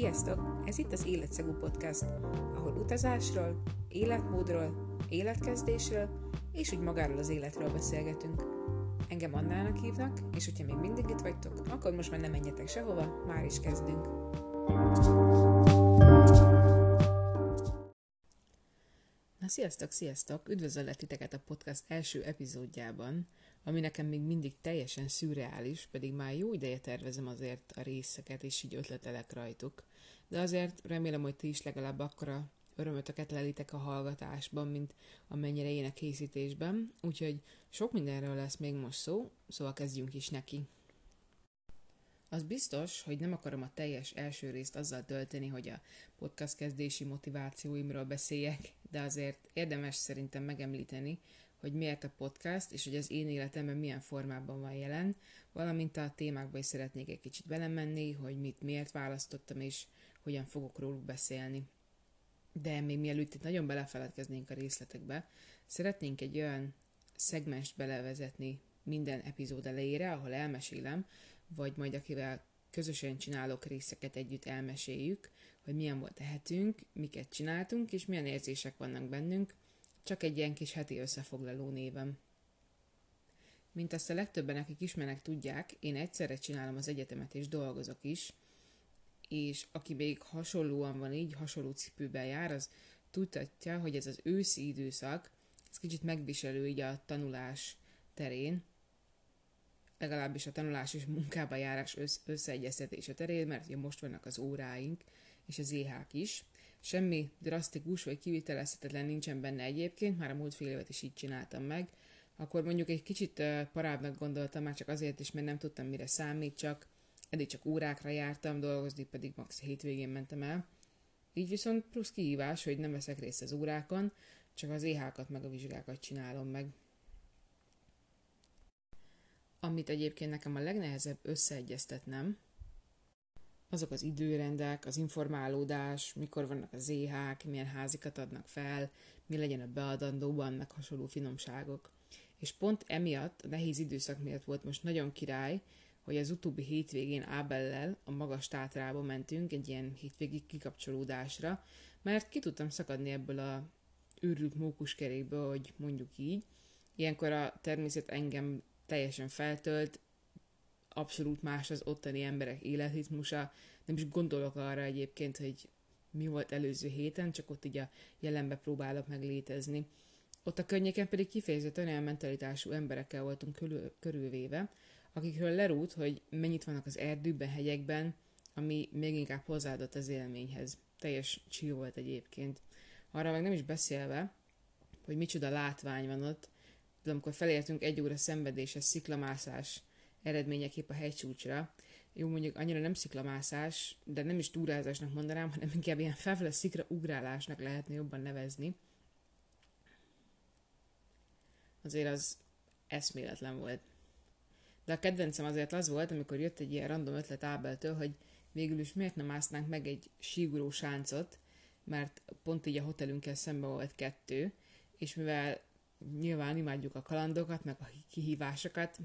Sziasztok! Ez itt az Életszagú Podcast, ahol utazásról, életmódról, életkezdésről és úgy magáról az életről beszélgetünk. Engem Annának hívnak, és hogyha még mindig itt vagytok, akkor most már nem menjetek sehova, már is kezdünk. Na sziasztok, sziasztok! Üdvözöllek titeket a podcast első epizódjában, ami nekem még mindig teljesen szürreális, pedig már jó ideje tervezem azért a részeket, és így ötletelek rajtuk. De azért remélem, hogy ti is legalább akkora örömötöket lelitek a hallgatásban, mint amennyire én a készítésben, úgyhogy sok mindenről lesz még most szó, szóval kezdjünk is neki. Az biztos, hogy nem akarom a teljes első részt azzal tölteni, hogy a podcast kezdési motivációimról beszéljek, de azért érdemes szerintem megemlíteni, hogy miért a podcast, és hogy az én életemben milyen formában van jelen, valamint a témákba is szeretnék egy kicsit belemenni, hogy mit miért választottam, és hogyan fogok róluk beszélni. De még mielőtt itt nagyon belefeledkeznénk a részletekbe, szeretnénk egy olyan szegmest belevezetni minden epizód elejére, ahol elmesélem, vagy majd akivel közösen csinálok részeket együtt elmeséljük, hogy milyen volt a hetünk, miket csináltunk, és milyen érzések vannak bennünk, csak egy ilyen kis heti összefoglaló névem. Mint azt a legtöbben, akik ismernek, tudják, én egyszerre csinálom az egyetemet és dolgozok is, és aki még hasonlóan van így, hasonló cipőben jár, az tudhatja, hogy ez az őszi időszak, ez kicsit megviselő így a tanulás terén, legalábbis a tanulás és munkába járás össz- összeegyeztetése terén, mert ugye most vannak az óráink, és az éhák is, Semmi drasztikus vagy kivitelezhetetlen nincsen benne egyébként, már a múlt fél évet is így csináltam meg. Akkor mondjuk egy kicsit parábbnak gondoltam, már csak azért is, mert nem tudtam mire számít, csak eddig csak órákra jártam, dolgozni pedig max. hétvégén mentem el. Így viszont plusz kihívás, hogy nem veszek részt az órákon, csak az éhákat meg a vizsgákat csinálom meg. Amit egyébként nekem a legnehezebb összeegyeztetnem, azok az időrendek, az informálódás, mikor vannak az éhák, milyen házikat adnak fel, mi legyen a beadandóban, meg hasonló finomságok. És pont emiatt, a nehéz időszak miatt volt most nagyon király, hogy az utóbbi hétvégén Ábellel a magas tátrába mentünk egy ilyen hétvégi kikapcsolódásra, mert ki tudtam szakadni ebből a őrült mókuskerékből, hogy mondjuk így. Ilyenkor a természet engem teljesen feltölt, abszolút más az ottani emberek életritmusa. Nem is gondolok arra egyébként, hogy mi volt előző héten, csak ott így a jelenbe próbálok meg létezni. Ott a környéken pedig kifejezetten olyan mentalitású emberekkel voltunk körül, körülvéve, akikről lerút, hogy mennyit vannak az erdőben, hegyekben, ami még inkább hozzáadott az élményhez. Teljes chill volt egyébként. Arra meg nem is beszélve, hogy micsoda látvány van ott, de amikor felértünk egy óra szenvedéses sziklamászás eredményeképp a hegycsúcsra. Jó, mondjuk annyira nem sziklamászás, de nem is túrázásnak mondanám, hanem inkább ilyen felfele szikra ugrálásnak lehetne jobban nevezni. Azért az eszméletlen volt. De a kedvencem azért az volt, amikor jött egy ilyen random ötlet Ábeltől, hogy végül is miért nem ásznánk meg egy síguró sáncot, mert pont így a hotelünkkel szemben volt kettő, és mivel nyilván imádjuk a kalandokat, meg a kihívásokat,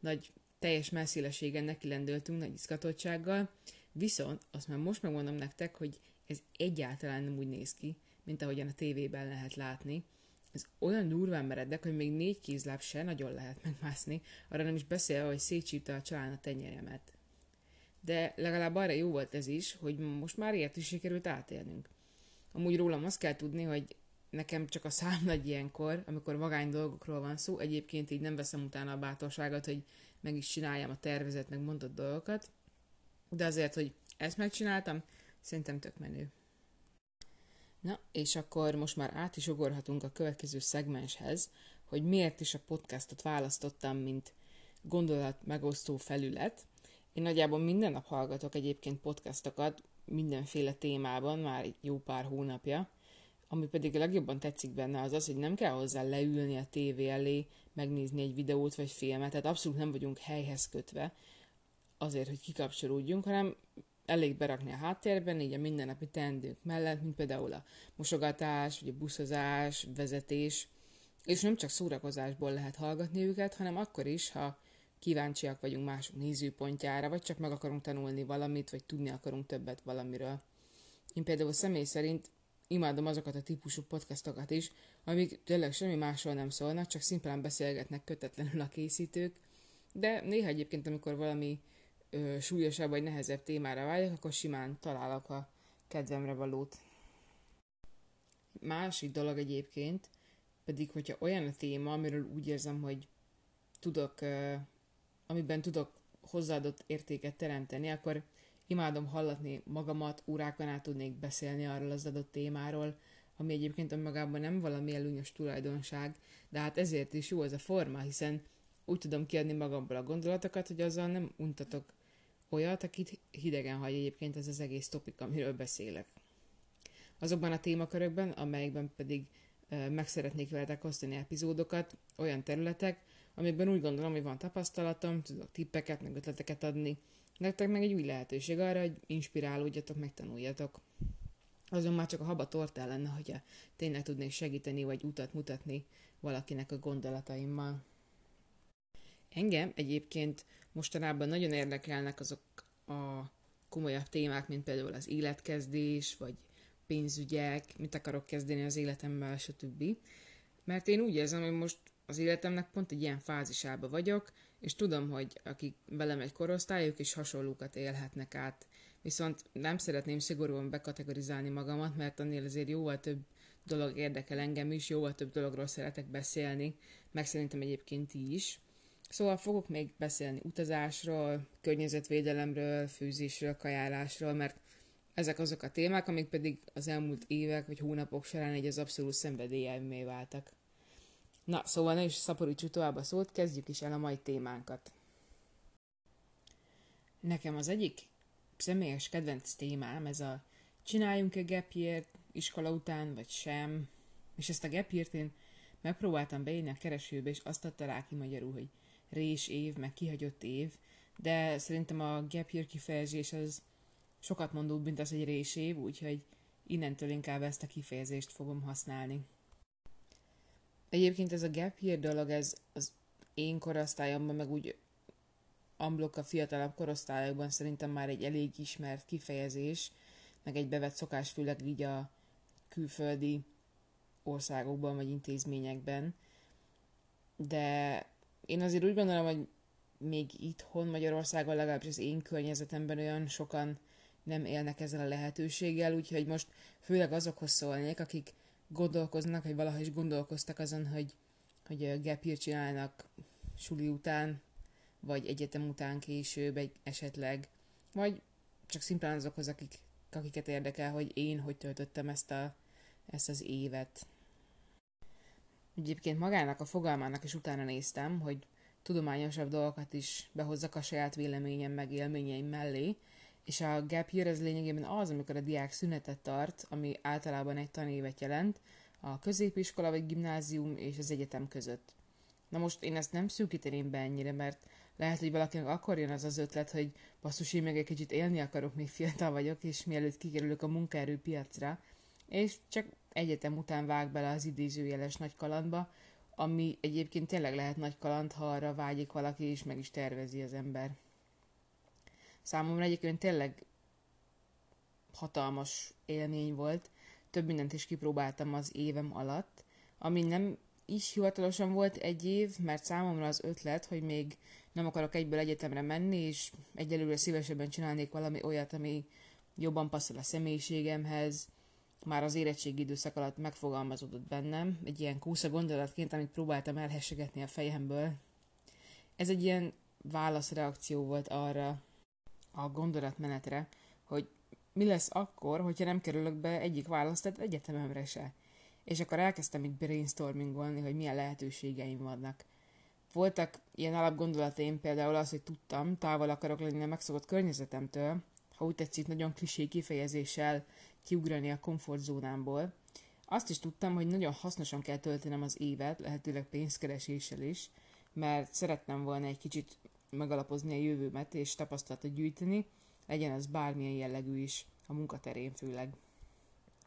nagy teljes messzélességen neki lendültünk, nagy izgatottsággal, viszont azt már most megmondom nektek, hogy ez egyáltalán nem úgy néz ki, mint ahogyan a tévében lehet látni. Ez olyan durván meredek, hogy még négy kézláb se nagyon lehet megmászni, arra nem is beszélve, hogy szétsípte a csalán a tenyeremet. De legalább arra jó volt ez is, hogy most már ilyet is sikerült átélnünk. Amúgy rólam azt kell tudni, hogy nekem csak a szám nagy ilyenkor, amikor vagány dolgokról van szó, egyébként így nem veszem utána a bátorságot, hogy meg is csináljam a tervezett, meg mondott dolgokat, de azért, hogy ezt megcsináltam, szerintem tök menő. Na, és akkor most már át is ugorhatunk a következő szegmenshez, hogy miért is a podcastot választottam, mint gondolat megosztó felület. Én nagyjából minden nap hallgatok egyébként podcastokat mindenféle témában, már jó pár hónapja, ami pedig a legjobban tetszik benne az az, hogy nem kell hozzá leülni a tévé elé, megnézni egy videót vagy filmet, tehát abszolút nem vagyunk helyhez kötve azért, hogy kikapcsolódjunk, hanem elég berakni a háttérben, így a mindennapi teendők mellett, mint például a mosogatás, vagy a buszozás, vezetés, és nem csak szórakozásból lehet hallgatni őket, hanem akkor is, ha kíváncsiak vagyunk mások nézőpontjára, vagy csak meg akarunk tanulni valamit, vagy tudni akarunk többet valamiről. Én például személy szerint imádom azokat a típusú podcastokat is, amik tényleg semmi másról nem szólnak, csak szimplán beszélgetnek kötetlenül a készítők, de néha egyébként, amikor valami ö, súlyosabb vagy nehezebb témára vágyok, akkor simán találok a kedvemre valót. Másik dolog egyébként, pedig hogyha olyan a téma, amiről úgy érzem, hogy tudok, ö, amiben tudok hozzáadott értéket teremteni, akkor imádom hallatni magamat, órákon át tudnék beszélni arról az adott témáról, ami egyébként önmagában nem valami előnyös tulajdonság, de hát ezért is jó ez a forma, hiszen úgy tudom kiadni magamból a gondolatokat, hogy azzal nem untatok olyat, akit hidegen hagy egyébként ez az egész topik, amiről beszélek. Azokban a témakörökben, amelyekben pedig meg szeretnék veletek osztani epizódokat, olyan területek, amikben úgy gondolom, hogy van tapasztalatom, tudok tippeket, meg ötleteket adni, nektek meg egy új lehetőség arra, hogy inspirálódjatok, megtanuljatok. Azon már csak a haba tortál lenne, hogyha tényleg tudnék segíteni, vagy utat mutatni valakinek a gondolataimmal. Engem egyébként mostanában nagyon érdekelnek azok a komolyabb témák, mint például az életkezdés, vagy pénzügyek, mit akarok kezdeni az életemmel, stb. Mert én úgy érzem, hogy most az életemnek pont egy ilyen fázisába vagyok, és tudom, hogy akik velem egy korosztályok is hasonlókat élhetnek át. Viszont nem szeretném szigorúan bekategorizálni magamat, mert annél azért jóval több dolog érdekel engem is, jóval több dologról szeretek beszélni, meg szerintem egyébként is. Szóval fogok még beszélni utazásról, környezetvédelemről, főzésről, kajálásról, mert ezek azok a témák, amik pedig az elmúlt évek vagy hónapok során egy az abszolút szenvedélyelmé váltak. Na, szóval ne is szaporítsuk tovább a szót, kezdjük is el a mai témánkat. Nekem az egyik személyes kedvenc témám ez a csináljunk-e gap year iskola után, vagy sem, és ezt a gap year én megpróbáltam beírni a keresőbe, és azt adta rá ki magyarul, hogy rés év, meg kihagyott év, de szerintem a gap year kifejezés az sokat mondóbb, mint az egy rés év, úgyhogy innentől inkább ezt a kifejezést fogom használni. Egyébként ez a gap year dolog, ez az én korosztályomban, meg úgy amblok a fiatalabb korosztályokban szerintem már egy elég ismert kifejezés, meg egy bevett szokás, főleg így a külföldi országokban vagy intézményekben. De én azért úgy gondolom, hogy még itthon Magyarországon, legalábbis az én környezetemben olyan sokan nem élnek ezzel a lehetőséggel, úgyhogy most főleg azokhoz szólnék, akik gondolkoznak, vagy valaha is gondolkoztak azon, hogy, hogy year csinálnak suli után, vagy egyetem után később egy esetleg, vagy csak szimplán azokhoz, akik, akiket érdekel, hogy én hogy töltöttem ezt, a, ezt az évet. Egyébként magának a fogalmának is utána néztem, hogy tudományosabb dolgokat is behozzak a saját véleményem meg élményeim mellé, és a gap year ez lényegében az, amikor a diák szünetet tart, ami általában egy tanévet jelent, a középiskola vagy gimnázium és az egyetem között. Na most én ezt nem szűkíteném be ennyire, mert lehet, hogy valakinek akkor jön az az ötlet, hogy basszus, én meg egy kicsit élni akarok, még fiatal vagyok, és mielőtt kikerülök a munkaerőpiacra, és csak egyetem után vág bele az idézőjeles nagy kalandba, ami egyébként tényleg lehet nagy kaland, ha arra vágyik valaki, és meg is tervezi az ember. Számomra egyébként tényleg hatalmas élmény volt, több mindent is kipróbáltam az évem alatt, ami nem is hivatalosan volt egy év, mert számomra az ötlet, hogy még nem akarok egyből egyetemre menni, és egyelőre szívesebben csinálnék valami olyat, ami jobban passzol a személyiségemhez, már az érettségi időszak alatt megfogalmazódott bennem, egy ilyen kúsza gondolatként, amit próbáltam elhessegetni a fejemből. Ez egy ilyen válaszreakció volt arra a gondolatmenetre, hogy mi lesz akkor, hogyha nem kerülök be egyik választett egyetememre se. És akkor elkezdtem itt brainstormingolni, hogy milyen lehetőségeim vannak. Voltak ilyen alapgondolataim, például az, hogy tudtam, távol akarok lenni a megszokott környezetemtől, ha úgy tetszik, nagyon klisé kifejezéssel kiugrani a komfortzónámból. Azt is tudtam, hogy nagyon hasznosan kell töltenem az évet, lehetőleg pénzkereséssel is, mert szerettem volna egy kicsit megalapozni a jövőmet és tapasztalatot gyűjteni, legyen az bármilyen jellegű is, a munkaterén főleg.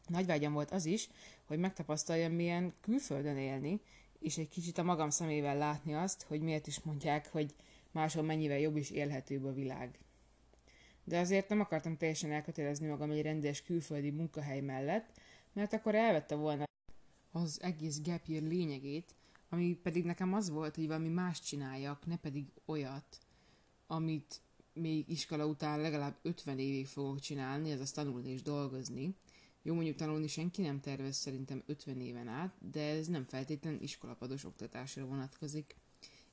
Nagy vágyam volt az is, hogy megtapasztaljam, milyen külföldön élni, és egy kicsit a magam szemével látni azt, hogy miért is mondják, hogy máshol mennyivel jobb és élhetőbb a világ. De azért nem akartam teljesen elkötelezni magam egy rendes külföldi munkahely mellett, mert akkor elvette volna az egész gap year lényegét, ami pedig nekem az volt, hogy valami más csináljak, ne pedig olyat, amit még iskola után legalább 50 évig fogok csinálni, ez az tanulni és dolgozni. Jó, mondjuk tanulni senki nem tervez szerintem 50 éven át, de ez nem feltétlenül iskolapados oktatásra vonatkozik.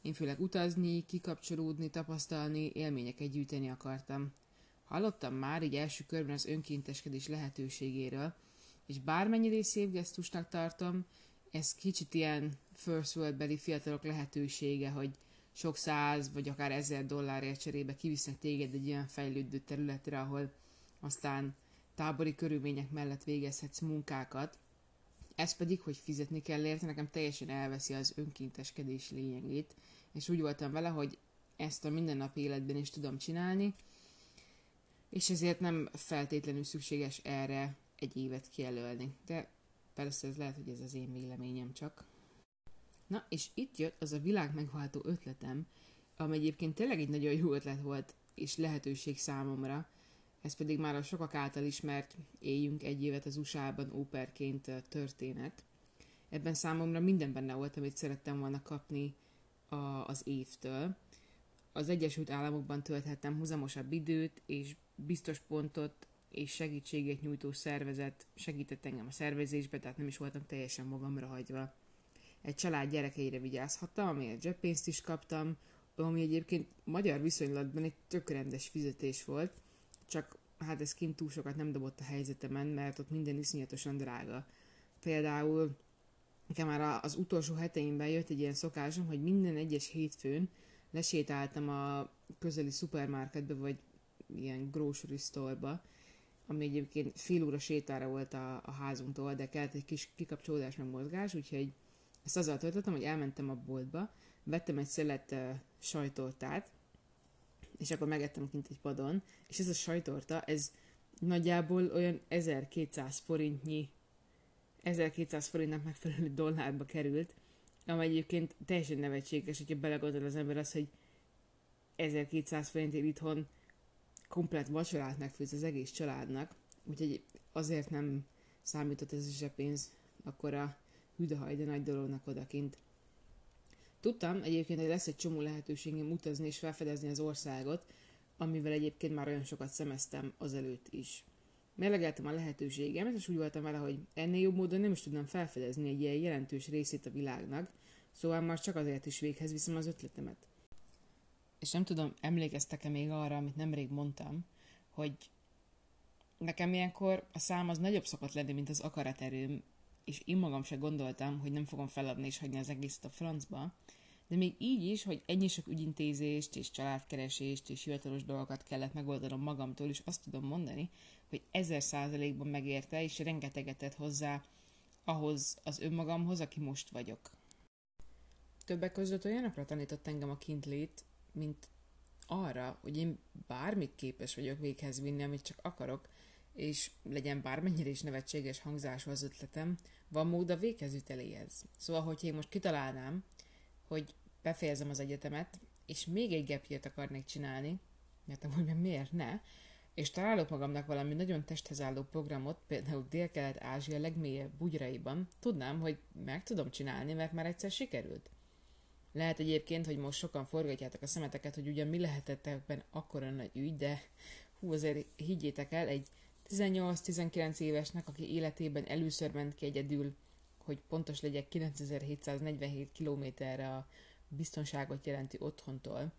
Én főleg utazni, kikapcsolódni, tapasztalni, élményeket gyűjteni akartam. Hallottam már így első körben az önkénteskedés lehetőségéről, és bármennyire szép gesztusnak tartom, ez kicsit ilyen first world beli fiatalok lehetősége, hogy sok száz vagy akár ezer dollárért cserébe kivisznek téged egy ilyen fejlődő területre, ahol aztán tábori körülmények mellett végezhetsz munkákat. Ez pedig, hogy fizetni kell érte, nekem teljesen elveszi az önkénteskedés lényegét, és úgy voltam vele, hogy ezt a mindennapi életben is tudom csinálni, és ezért nem feltétlenül szükséges erre egy évet kijelölni. De persze ez lehet, hogy ez az én véleményem csak. Na, és itt jött az a világ megváltó ötletem, ami egyébként tényleg egy nagyon jó ötlet volt, és lehetőség számomra, ez pedig már a sokak által ismert éljünk egy évet az USA-ban óperként történet. Ebben számomra minden benne volt, amit szerettem volna kapni a, az évtől. Az Egyesült Államokban tölthettem húzamosabb időt, és biztos pontot és segítséget nyújtó szervezet segített engem a szervezésbe, tehát nem is voltam teljesen magamra hagyva. Egy család gyerekeire vigyázhattam, amiért zseppénzt is kaptam, ami egyébként magyar viszonylatban egy tök fizetés volt, csak hát ez kint túl sokat nem dobott a helyzetemen, mert ott minden iszonyatosan drága. Például nekem már az utolsó heteimben jött egy ilyen szokásom, hogy minden egyes hétfőn lesétáltam a közeli szupermarketbe, vagy ilyen grocery store-ba, ami egyébként fél óra sétára volt a, a házunktól, de kellett egy kis kikapcsolódás meg mozgás, úgyhogy ezt azzal töltöttem, hogy elmentem a boltba, vettem egy szelet uh, sajtortát, és akkor megettem kint egy padon, és ez a sajtorta, ez nagyjából olyan 1200 forintnyi, 1200 forintnak megfelelő dollárba került, ami egyébként teljesen nevetséges, hogyha belegondol az ember az, hogy 1200 forintért itthon komplet vacsorát megfőz az egész családnak, úgyhogy azért nem számított ez a zsebpénz akkor a hüdehajde nagy dolognak odakint. Tudtam egyébként, hogy lesz egy csomó lehetőségem utazni és felfedezni az országot, amivel egyébként már olyan sokat szemeztem azelőtt is. Mérlegeltem a lehetőségemet, és úgy voltam vele, hogy ennél jobb módon nem is tudnám felfedezni egy ilyen jelentős részét a világnak, szóval már csak azért is véghez viszem az ötletemet. És nem tudom, emlékeztek-e még arra, amit nemrég mondtam, hogy nekem ilyenkor a szám az nagyobb szokott lenni, mint az akaraterőm, és én magam se gondoltam, hogy nem fogom feladni és hagyni az egészet a francba, de még így is, hogy ennyi sok ügyintézést és családkeresést és hivatalos dolgokat kellett megoldanom magamtól, és azt tudom mondani, hogy ezer százalékban megérte, és rengeteget tett hozzá ahhoz az önmagamhoz, aki most vagyok. Többek között olyanokra tanított engem a kintlét, mint arra, hogy én bármit képes vagyok véghez vinni, amit csak akarok, és legyen bármennyire is nevetséges hangzású az ötletem, van mód a végezüteléhez. Szóval, hogy én most kitalálnám, hogy befejezem az egyetemet, és még egy gapjét akarnék csinálni, mert amúgy miért ne, és találok magamnak valami nagyon testhez álló programot, például Dél-Kelet-Ázsia legmélyebb bugyraiban, tudnám, hogy meg tudom csinálni, mert már egyszer sikerült. Lehet egyébként, hogy most sokan forgatjátok a szemeteket, hogy ugyan mi lehetett ebben akkora nagy ügy, de hú, azért higgyétek el, egy 18-19 évesnek, aki életében először ment ki egyedül, hogy pontos legyek 9747 kilométerre a biztonságot jelenti otthontól,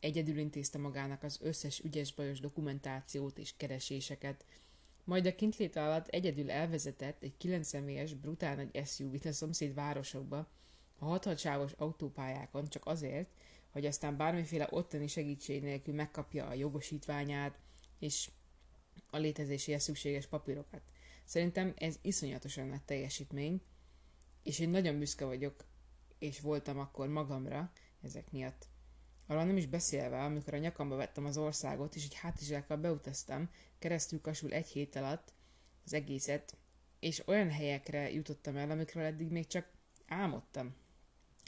egyedül intézte magának az összes ügyes-bajos dokumentációt és kereséseket, majd a kintlét alatt egyedül elvezetett egy 9 személyes, brutál nagy SUV-t a szomszéd városokba, a hatalsávos autópályákon csak azért, hogy aztán bármiféle ottani segítség nélkül megkapja a jogosítványát, és a létezéséhez szükséges papírokat. Szerintem ez iszonyatosan nagy teljesítmény, és én nagyon büszke vagyok, és voltam akkor magamra ezek miatt. Arról nem is beszélve, amikor a nyakamba vettem az országot, és egy hátizsákkal beutaztam, keresztül kasul egy hét alatt az egészet, és olyan helyekre jutottam el, amikről eddig még csak álmodtam.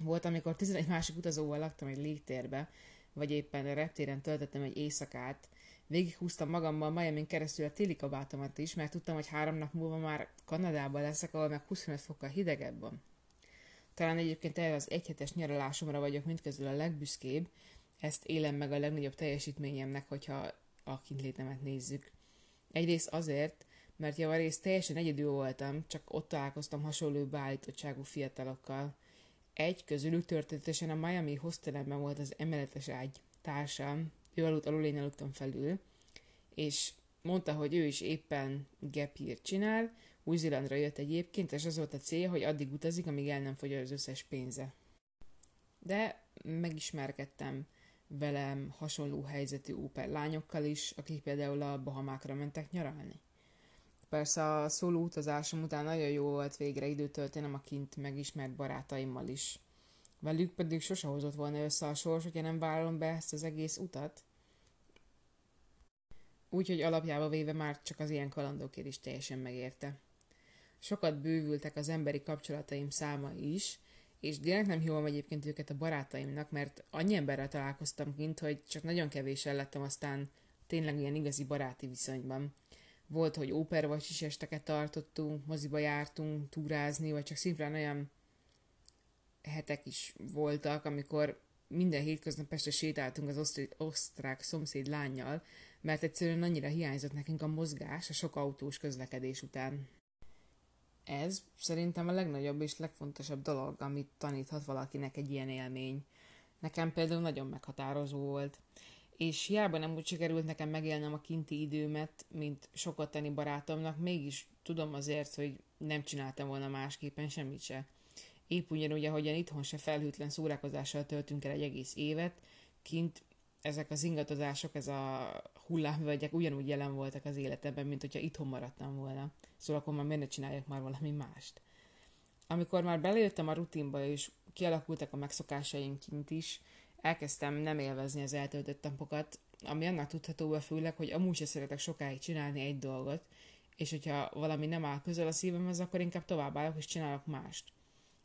Volt, amikor 11 másik utazóval laktam egy légtérbe, vagy éppen a reptéren töltöttem egy éjszakát, Végighúztam magammal Miami keresztül a téli kabátomat is, mert tudtam, hogy három nap múlva már Kanadában leszek, ahol meg 25 fokkal hidegebb van. Talán egyébként erre az egyhetes nyaralásomra vagyok mindközül a legbüszkébb, ezt élem meg a legnagyobb teljesítményemnek, hogyha a kintlétemet nézzük. Egyrészt azért, mert javarészt teljesen egyedül voltam, csak ott találkoztam hasonló beállítottságú fiatalokkal. Egy közülük történetesen a Miami hostelemben volt az emeletes ágy társam, ő aludt alul, én aludtam felül, és mondta, hogy ő is éppen gap csinál, új-Zélandra jött egyébként, és az volt a célja, hogy addig utazik, amíg el nem fogy az összes pénze. De megismerkedtem velem hasonló helyzetű óper lányokkal is, akik például a Bahamákra mentek nyaralni. Persze a szóló utazásom után nagyon jó volt végre időt töltenem a kint megismert barátaimmal is. Velük pedig sose hozott volna össze a sors, hogyha nem vállalom be ezt az egész utat. Úgyhogy alapjába véve már csak az ilyen kalandokért is teljesen megérte. Sokat bővültek az emberi kapcsolataim száma is, és direkt nem hívom egyébként őket a barátaimnak, mert annyi emberrel találkoztam kint, hogy csak nagyon kevéssel lettem aztán tényleg ilyen igazi baráti viszonyban. Volt, hogy óper vagy esteket tartottunk, moziba jártunk, túrázni, vagy csak szimplán olyan hetek is voltak, amikor minden hétköznap este sétáltunk az osztrák, osztrák szomszéd lányjal, mert egyszerűen annyira hiányzott nekünk a mozgás a sok autós közlekedés után. Ez szerintem a legnagyobb és legfontosabb dolog, amit taníthat valakinek egy ilyen élmény. Nekem például nagyon meghatározó volt, és hiába nem úgy sikerült nekem megélnem a kinti időmet, mint sokottani barátomnak, mégis tudom azért, hogy nem csináltam volna másképpen semmit se. Épp ugyanúgy, ahogyan itthon se felhőtlen szórakozással töltünk el egy egész évet, kint ezek az ingatozások, ez a hullámvölgyek ugyanúgy jelen voltak az életemben, mint hogyha itthon maradtam volna. Szóval akkor már miért ne csináljak már valami mást. Amikor már belejöttem a rutinba, és kialakultak a megszokásaim kint is, elkezdtem nem élvezni az eltöltött napokat, ami annak tudható be főleg, hogy amúgy se szeretek sokáig csinálni egy dolgot, és hogyha valami nem áll közel a szívemhez, akkor inkább továbbállok és csinálok mást.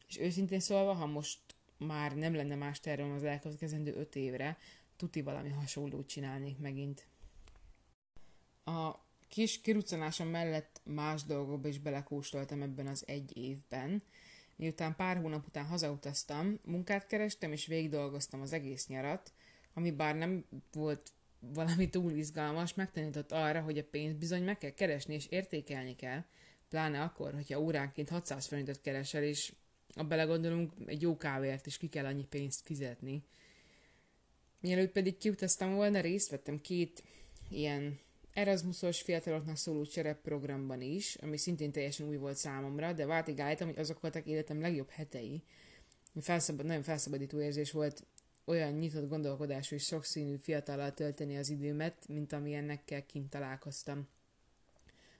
És őszintén szólva, ha most már nem lenne más tervem az elkövetkezendő öt évre, tuti valami hasonlót csinálnék megint. A kis kiruccanásom mellett más dolgokba is belekóstoltam ebben az egy évben. Miután pár hónap után hazautaztam, munkát kerestem és végig dolgoztam az egész nyarat, ami bár nem volt valami túl izgalmas, megtanított arra, hogy a pénzt bizony meg kell keresni és értékelni kell, pláne akkor, hogyha óránként 600 forintot keresel, és a belegondolunk, egy jó kávéért is ki kell annyi pénzt fizetni. Mielőtt pedig kiutaztam volna, részt vettem két ilyen Erasmusos fiataloknak szóló programban is, ami szintén teljesen új volt számomra, de váltig állítom, hogy azok voltak életem legjobb hetei. Felszabad, nagyon felszabadító érzés volt olyan nyitott gondolkodású és sokszínű fiatallal tölteni az időmet, mint ennekkel kint találkoztam.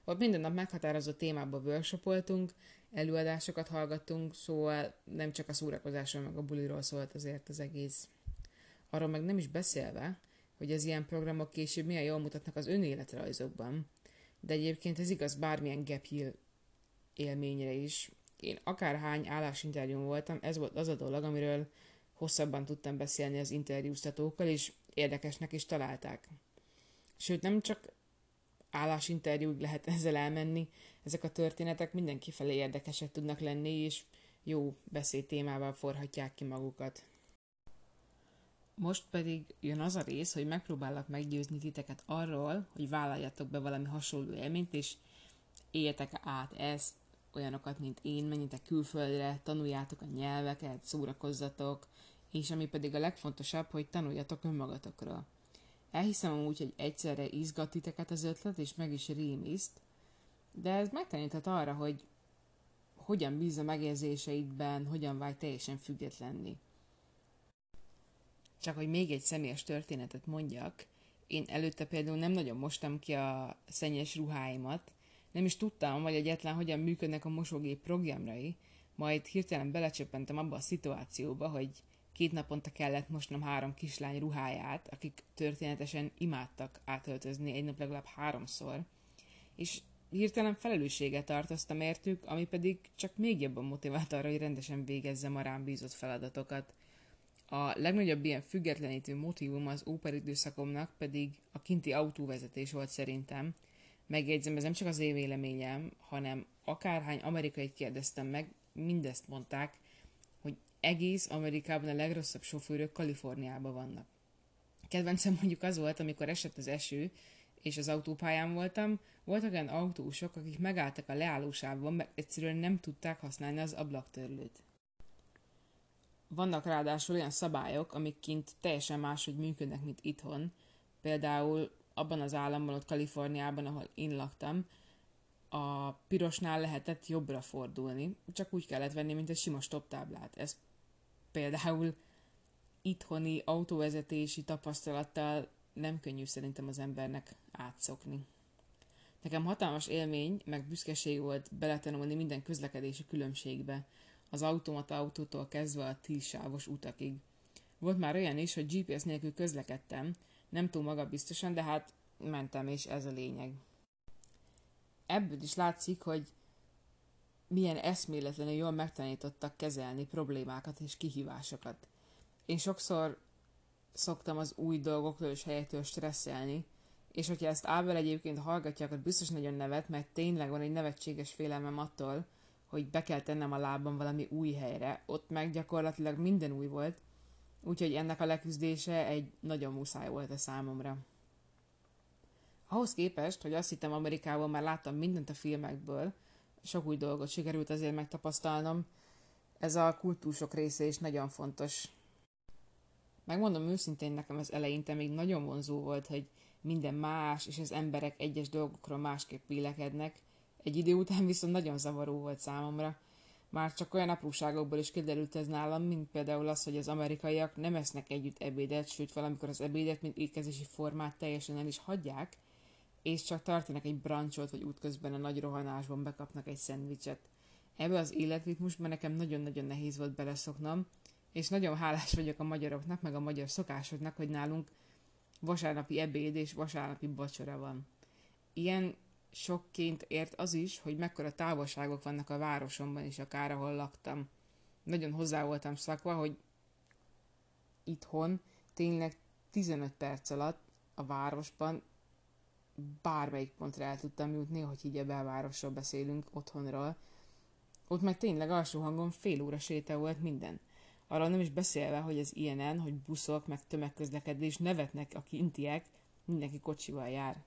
Ott minden nap meghatározó témába workshopoltunk, előadásokat hallgattunk, szóval nem csak a szórakozásról meg a buliról szólt azért az egész. Arról meg nem is beszélve, hogy az ilyen programok később milyen jól mutatnak az önéletrajzokban, de egyébként ez igaz bármilyen gap year élményre is. Én akárhány állásinterjún voltam, ez volt az a dolog, amiről hosszabban tudtam beszélni az interjúztatókkal, és érdekesnek is találták. Sőt, nem csak állásinterjúig lehet ezzel elmenni, ezek a történetek mindenki felé érdekesek tudnak lenni, és jó beszédtémával forhatják ki magukat. Most pedig jön az a rész, hogy megpróbálok meggyőzni titeket arról, hogy vállaljatok be valami hasonló élményt, és éljetek át ezt, olyanokat, mint én, menjetek külföldre, tanuljátok a nyelveket, szórakozzatok, és ami pedig a legfontosabb, hogy tanuljatok önmagatokról. Elhiszem amúgy, hogy egyszerre izgat titeket az ötlet, és meg is rémiszt, de ez megtaníthat arra, hogy hogyan bíz a megérzéseidben, hogyan vágy teljesen függetlenni. Csak hogy még egy személyes történetet mondjak, én előtte például nem nagyon mostam ki a szennyes ruháimat, nem is tudtam, hogy egyetlen hogyan működnek a mosógép programjai, majd hirtelen belecsöppentem abba a szituációba, hogy két naponta kellett mosnom három kislány ruháját, akik történetesen imádtak átöltözni egy nap legalább háromszor, és hirtelen felelősséget tartoztam értük, ami pedig csak még jobban motivált arra, hogy rendesen végezzem a rám bízott feladatokat – A legnagyobb ilyen függetlenítő motivum az óperidőszakomnak pedig a kinti autóvezetés volt szerintem. Megjegyzem, ez nem csak az én véleményem, hanem akárhány amerikai kérdeztem meg, mindezt mondták, hogy egész Amerikában a legrosszabb sofőrök Kaliforniában vannak. Kedvencem mondjuk az volt, amikor esett az eső, és az autópályán voltam, voltak olyan autósok, akik megálltak a leállósávban, mert egyszerűen nem tudták használni az ablaktörlőt. Vannak ráadásul olyan szabályok, amik kint teljesen máshogy működnek, mint itthon. Például abban az államban, ott Kaliforniában, ahol én laktam, a pirosnál lehetett jobbra fordulni, csak úgy kellett venni, mint egy sima stop táblát. Ez például itthoni autóvezetési tapasztalattal nem könnyű szerintem az embernek átszokni. Nekem hatalmas élmény, meg büszkeség volt beletanulni minden közlekedési különbségbe, az automata autótól kezdve a tízsávos utakig. Volt már olyan is, hogy GPS nélkül közlekedtem, nem túl magabiztosan, de hát mentem, és ez a lényeg. Ebből is látszik, hogy milyen eszméletlenül jól megtanítottak kezelni problémákat és kihívásokat. Én sokszor szoktam az új dolgoktól és helyettől stresszelni, és hogyha ezt Ábel egyébként hallgatja, akkor biztos nagyon nevet, mert tényleg van egy nevetséges félelmem attól, hogy be kell tennem a lábam valami új helyre. Ott meg gyakorlatilag minden új volt, úgyhogy ennek a leküzdése egy nagyon muszáj volt a számomra. Ahhoz képest, hogy azt hittem Amerikában már láttam mindent a filmekből, sok új dolgot sikerült azért megtapasztalnom, ez a kultúrsok része is nagyon fontos. Megmondom őszintén, nekem az eleinte még nagyon vonzó volt, hogy minden más, és az emberek egyes dolgokról másképp vélekednek. Egy idő után viszont nagyon zavaró volt számomra. Már csak olyan apróságokból is kiderült ez nálam, mint például az, hogy az amerikaiak nem esznek együtt ebédet, sőt valamikor az ebédet, mint étkezési formát teljesen el is hagyják, és csak tartanak egy brancsot, vagy útközben a nagy rohanásban bekapnak egy szendvicset. Ebbe az életritmusban nekem nagyon-nagyon nehéz volt beleszoknom, és nagyon hálás vagyok a magyaroknak, meg a magyar szokásoknak, hogy nálunk vasárnapi ebéd és vasárnapi vacsora van. Ilyen sokként ért az is, hogy mekkora távolságok vannak a városomban is, akár ahol laktam. Nagyon hozzá voltam szakva, hogy itthon tényleg 15 perc alatt a városban bármelyik pontra el tudtam jutni, hogy így a belvárosról beszélünk, otthonról. Ott meg tényleg alsó hangon fél óra séta volt minden. Arra nem is beszélve, hogy az ilyenen, hogy buszok, meg tömegközlekedés nevetnek a kintiek, mindenki kocsival jár.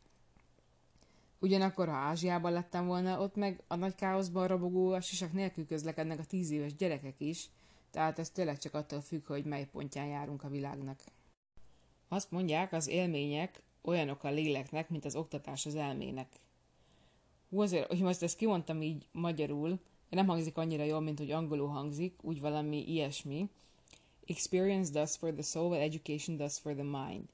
Ugyanakkor, ha Ázsiában lettem volna, ott meg a nagy káoszban robogó a sisak nélkül közlekednek a tíz éves gyerekek is, tehát ez tényleg csak attól függ, hogy mely pontján járunk a világnak. Azt mondják, az élmények olyanok a léleknek, mint az oktatás az elmének. Hú, azért, hogy most ezt kimondtam így magyarul, nem hangzik annyira jól, mint hogy angolul hangzik, úgy valami ilyesmi. Experience does for the soul, education does for the mind.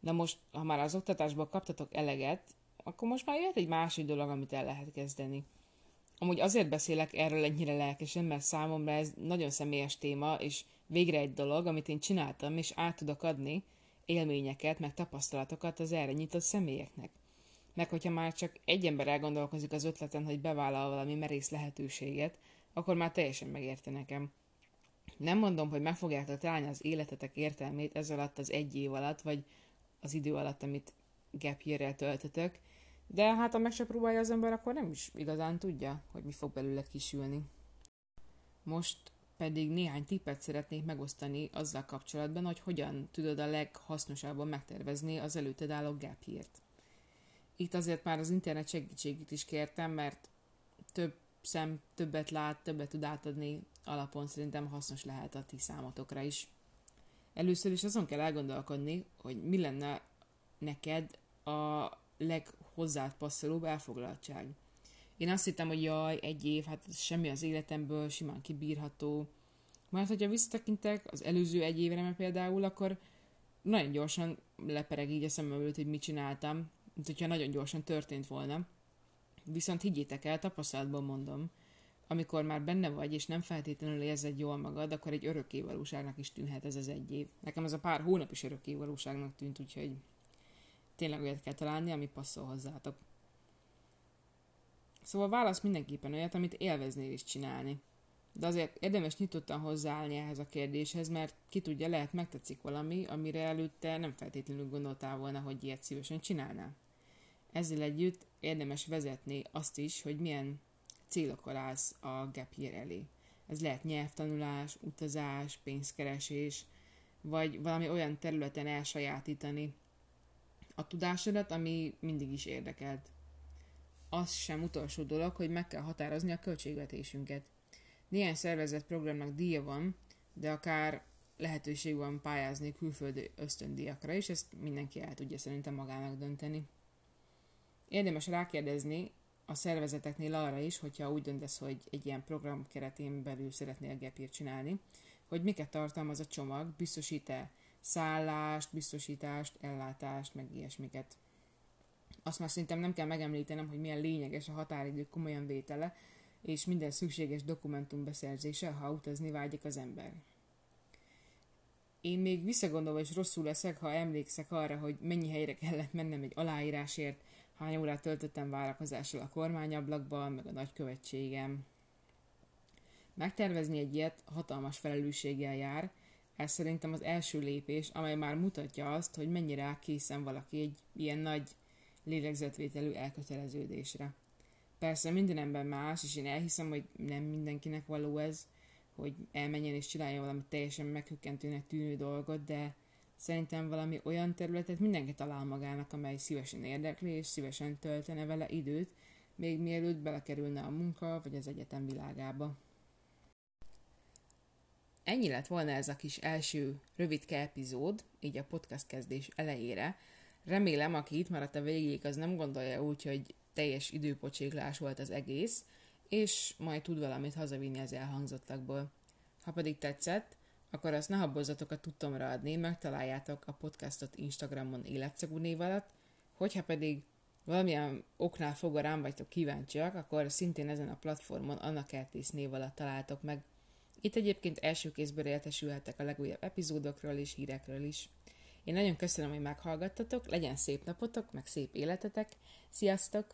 Na most, ha már az oktatásból kaptatok eleget, akkor most már jöhet egy másik dolog, amit el lehet kezdeni. Amúgy azért beszélek erről ennyire lelkesen, mert számomra ez nagyon személyes téma, és végre egy dolog, amit én csináltam, és át tudok adni élményeket, meg tapasztalatokat az erre nyitott személyeknek meg hogyha már csak egy ember elgondolkozik az ötleten, hogy bevállal valami merész lehetőséget, akkor már teljesen megérte nekem. Nem mondom, hogy meg fogjátok találni az életetek értelmét ez alatt az egy év alatt, vagy az idő alatt, amit gap year töltötök, de hát ha meg se próbálja az ember, akkor nem is igazán tudja, hogy mi fog belőle kisülni. Most pedig néhány tippet szeretnék megosztani azzal kapcsolatban, hogy hogyan tudod a leghasznosabban megtervezni az előtted álló gap year-t. Itt azért már az internet segítségét is kértem, mert több szem többet lát, többet tud átadni alapon szerintem hasznos lehet a ti számotokra is. Először is azon kell elgondolkodni, hogy mi lenne neked a leghozzád passzolóbb elfoglaltság. Én azt hittem, hogy jaj, egy év, hát semmi az életemből, simán kibírható. Mert hogyha visszatekintek az előző egy évre például, akkor nagyon gyorsan lepereg így a szemem előtt, hogy mit csináltam, mint hogyha nagyon gyorsan történt volna. Viszont higgyétek el, tapasztalatban mondom, amikor már benne vagy, és nem feltétlenül érzed jól magad, akkor egy örökké valóságnak is tűnhet ez az egy év. Nekem ez a pár hónap is örökké valóságnak tűnt, úgyhogy tényleg olyat kell találni, ami passzol hozzátok. Szóval válasz mindenképpen olyat, amit élveznél is csinálni. de azért érdemes nyitottan hozzáállni ehhez a kérdéshez, mert ki tudja, lehet megtetszik valami, amire előtte nem feltétlenül gondoltál volna, hogy ilyet szívesen csinálnál. Ezzel együtt érdemes vezetni azt is, hogy milyen célokkal állsz a gap year elé. Ez lehet nyelvtanulás, utazás, pénzkeresés, vagy valami olyan területen elsajátítani a tudásodat, ami mindig is érdekelt. Az sem utolsó dolog, hogy meg kell határozni a költségvetésünket. Néhány szervezett programnak díja van, de akár lehetőség van pályázni külföldi ösztöndíjakra is, ezt mindenki el tudja szerintem magának dönteni. Érdemes rákérdezni a szervezeteknél arra is, hogyha úgy döntesz, hogy egy ilyen program keretén belül szeretnél gepírt csinálni, hogy miket tartalmaz a csomag, biztosít-e szállást, biztosítást, ellátást, meg ilyesmiket. Azt már szerintem nem kell megemlítenem, hogy milyen lényeges a határidő komolyan vétele, és minden szükséges dokumentum beszerzése, ha utazni vágyik az ember. Én még visszagondolva is rosszul leszek, ha emlékszek arra, hogy mennyi helyre kellett mennem egy aláírásért, hány órát töltöttem várakozással a kormányablakban, meg a nagykövetségem. Megtervezni egy ilyet hatalmas felelősséggel jár, ez szerintem az első lépés, amely már mutatja azt, hogy mennyire áll készen valaki egy ilyen nagy lélegzetvételű elköteleződésre. Persze minden ember más, és én elhiszem, hogy nem mindenkinek való ez, hogy elmenjen és csináljon valami teljesen meghökkentőnek tűnő dolgot, de szerintem valami olyan területet mindenki talál magának, amely szívesen érdekli, és szívesen töltene vele időt, még mielőtt belekerülne a munka vagy az egyetem világába. Ennyi lett volna ez a kis első rövidke epizód, így a podcast kezdés elejére. Remélem, aki itt maradt a végéig, az nem gondolja úgy, hogy teljes időpocséklás volt az egész, és majd tud valamit hazavinni az elhangzottakból. Ha pedig tetszett, akkor azt ne habozzatok a tudtomra adni, megtaláljátok a podcastot Instagramon életszagú név alatt, hogyha pedig valamilyen oknál fogva rám vagytok kíváncsiak, akkor szintén ezen a platformon Anna Kertész név alatt találtok meg. Itt egyébként első kézből értesülhetek a legújabb epizódokról és hírekről is. Én nagyon köszönöm, hogy meghallgattatok, legyen szép napotok, meg szép életetek. Sziasztok!